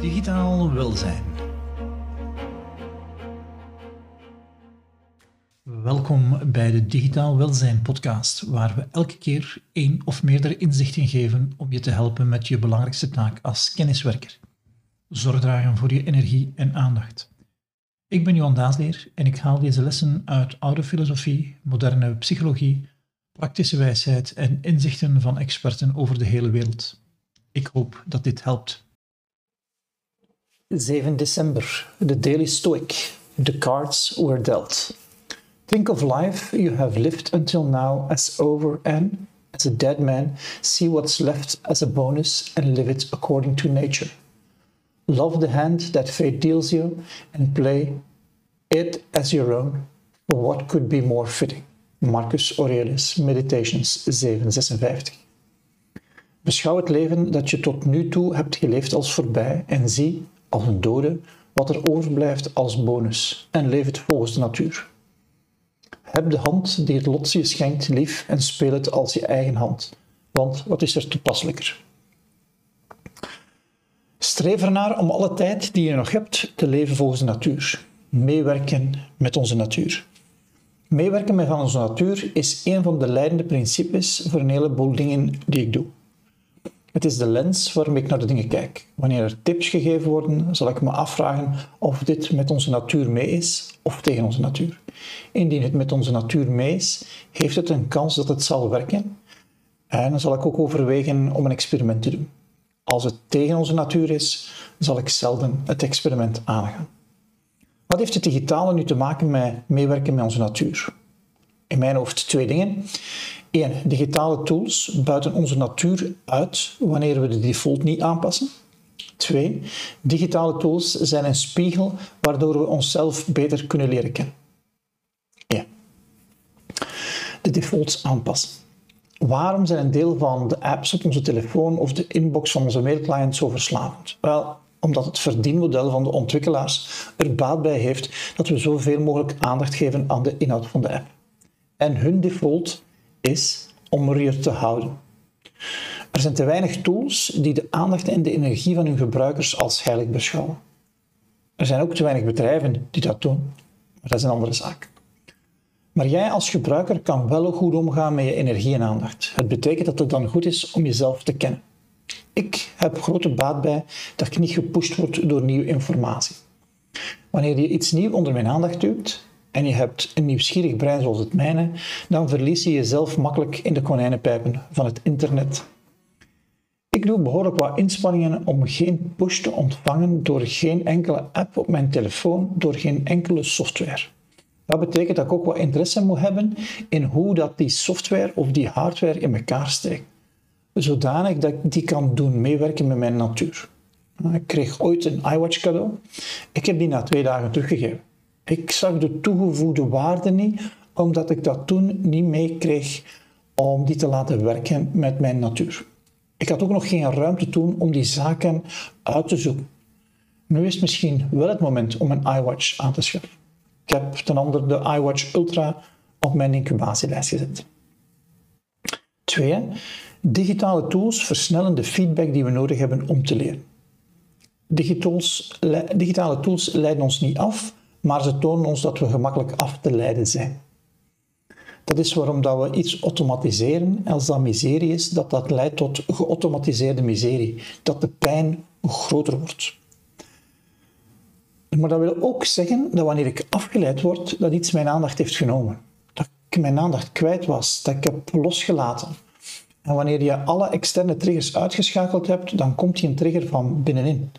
Digitaal welzijn. Welkom bij de Digitaal Welzijn podcast, waar we elke keer één of meerdere inzichten geven om je te helpen met je belangrijkste taak als kenniswerker. Zorg dragen voor je energie en aandacht. Ik ben Johan Daasleer en ik haal deze lessen uit oude filosofie, moderne psychologie, praktische wijsheid en inzichten van experten over de hele wereld. Ik hoop dat dit helpt. 7 december, The Daily Stoic. The cards were dealt. Think of life you have lived until now as over and, as a dead man, see what's left as a bonus and live it according to nature. Love the hand that fate deals you and play it as your own, for what could be more fitting? Marcus Aurelius, Meditations 756. Beschouw het leven dat je tot nu toe hebt geleefd als voorbij en zie, als een dode, wat er overblijft als bonus en leef het volgens de natuur. Heb de hand die het lot je schenkt lief en speel het als je eigen hand, want wat is er toepasselijker? Streef ernaar om alle tijd die je nog hebt te leven volgens de natuur. Meewerken met onze natuur. Meewerken met onze natuur is een van de leidende principes voor een heleboel dingen die ik doe. Het is de lens waarmee ik naar de dingen kijk. Wanneer er tips gegeven worden, zal ik me afvragen of dit met onze natuur mee is of tegen onze natuur. Indien het met onze natuur mee is, heeft het een kans dat het zal werken. En dan zal ik ook overwegen om een experiment te doen. Als het tegen onze natuur is, zal ik zelden het experiment aangaan. Wat heeft het digitale nu te maken met meewerken met onze natuur? In mijn hoofd twee dingen. Eén, digitale tools buiten onze natuur uit wanneer we de default niet aanpassen. Twee, digitale tools zijn een spiegel waardoor we onszelf beter kunnen leren kennen. Ja. De defaults aanpassen. Waarom zijn een deel van de apps op onze telefoon of de inbox van onze mailclient zo verslavend? Wel, omdat het verdienmodel van de ontwikkelaars er baat bij heeft dat we zoveel mogelijk aandacht geven aan de inhoud van de app. En hun default is om er je te houden. Er zijn te weinig tools die de aandacht en de energie van hun gebruikers als heilig beschouwen. Er zijn ook te weinig bedrijven die dat doen, maar dat is een andere zaak. Maar jij als gebruiker kan wel goed omgaan met je energie en aandacht. Het betekent dat het dan goed is om jezelf te kennen. Ik heb grote baat bij dat ik niet gepusht word door nieuwe informatie. Wanneer je iets nieuw onder mijn aandacht duwt en je hebt een nieuwsgierig brein zoals het mijne, dan verlies je jezelf makkelijk in de konijnenpijpen van het internet. Ik doe behoorlijk wat inspanningen om geen push te ontvangen door geen enkele app op mijn telefoon, door geen enkele software. Dat betekent dat ik ook wat interesse moet hebben in hoe dat die software of die hardware in elkaar steekt zodanig dat ik die kan doen meewerken met mijn natuur. Ik kreeg ooit een iWatch cadeau. Ik heb die na twee dagen teruggegeven. Ik zag de toegevoegde waarde niet, omdat ik dat toen niet meekreeg om die te laten werken met mijn natuur. Ik had ook nog geen ruimte toen om die zaken uit te zoeken. Nu is het misschien wel het moment om een iWatch aan te schaffen. Ik heb ten andere de iWatch Ultra op mijn incubatielijst gezet. Twee, Digitale tools versnellen de feedback die we nodig hebben om te leren. digitale tools leiden ons niet af, maar ze tonen ons dat we gemakkelijk af te leiden zijn. Dat is waarom dat we iets automatiseren, als dat miserie is, dat dat leidt tot geautomatiseerde miserie, dat de pijn groter wordt. Maar dat wil ook zeggen dat wanneer ik afgeleid word, dat iets mijn aandacht heeft genomen. Dat ik mijn aandacht kwijt was, dat ik heb losgelaten. En wanneer je alle externe triggers uitgeschakeld hebt, dan komt die een trigger van binnenin.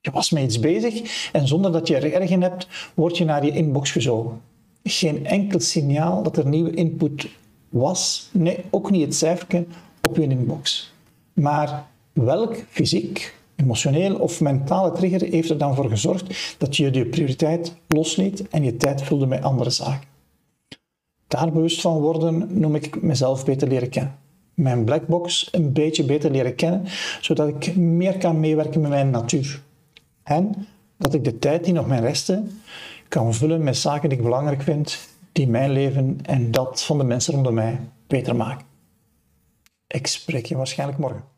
Je was met iets bezig en zonder dat je er erg in hebt, word je naar je inbox gezogen. Geen enkel signaal dat er nieuwe input was, nee, ook niet het cijferje op je inbox. Maar welk fysiek, emotioneel of mentale trigger heeft er dan voor gezorgd dat je je prioriteit losliet en je tijd vulde met andere zaken? Daar bewust van worden noem ik mezelf beter leren kennen mijn blackbox een beetje beter leren kennen, zodat ik meer kan meewerken met mijn natuur. En dat ik de tijd die nog mijn resten kan vullen met zaken die ik belangrijk vind, die mijn leven en dat van de mensen rondom mij beter maken. Ik spreek je waarschijnlijk morgen.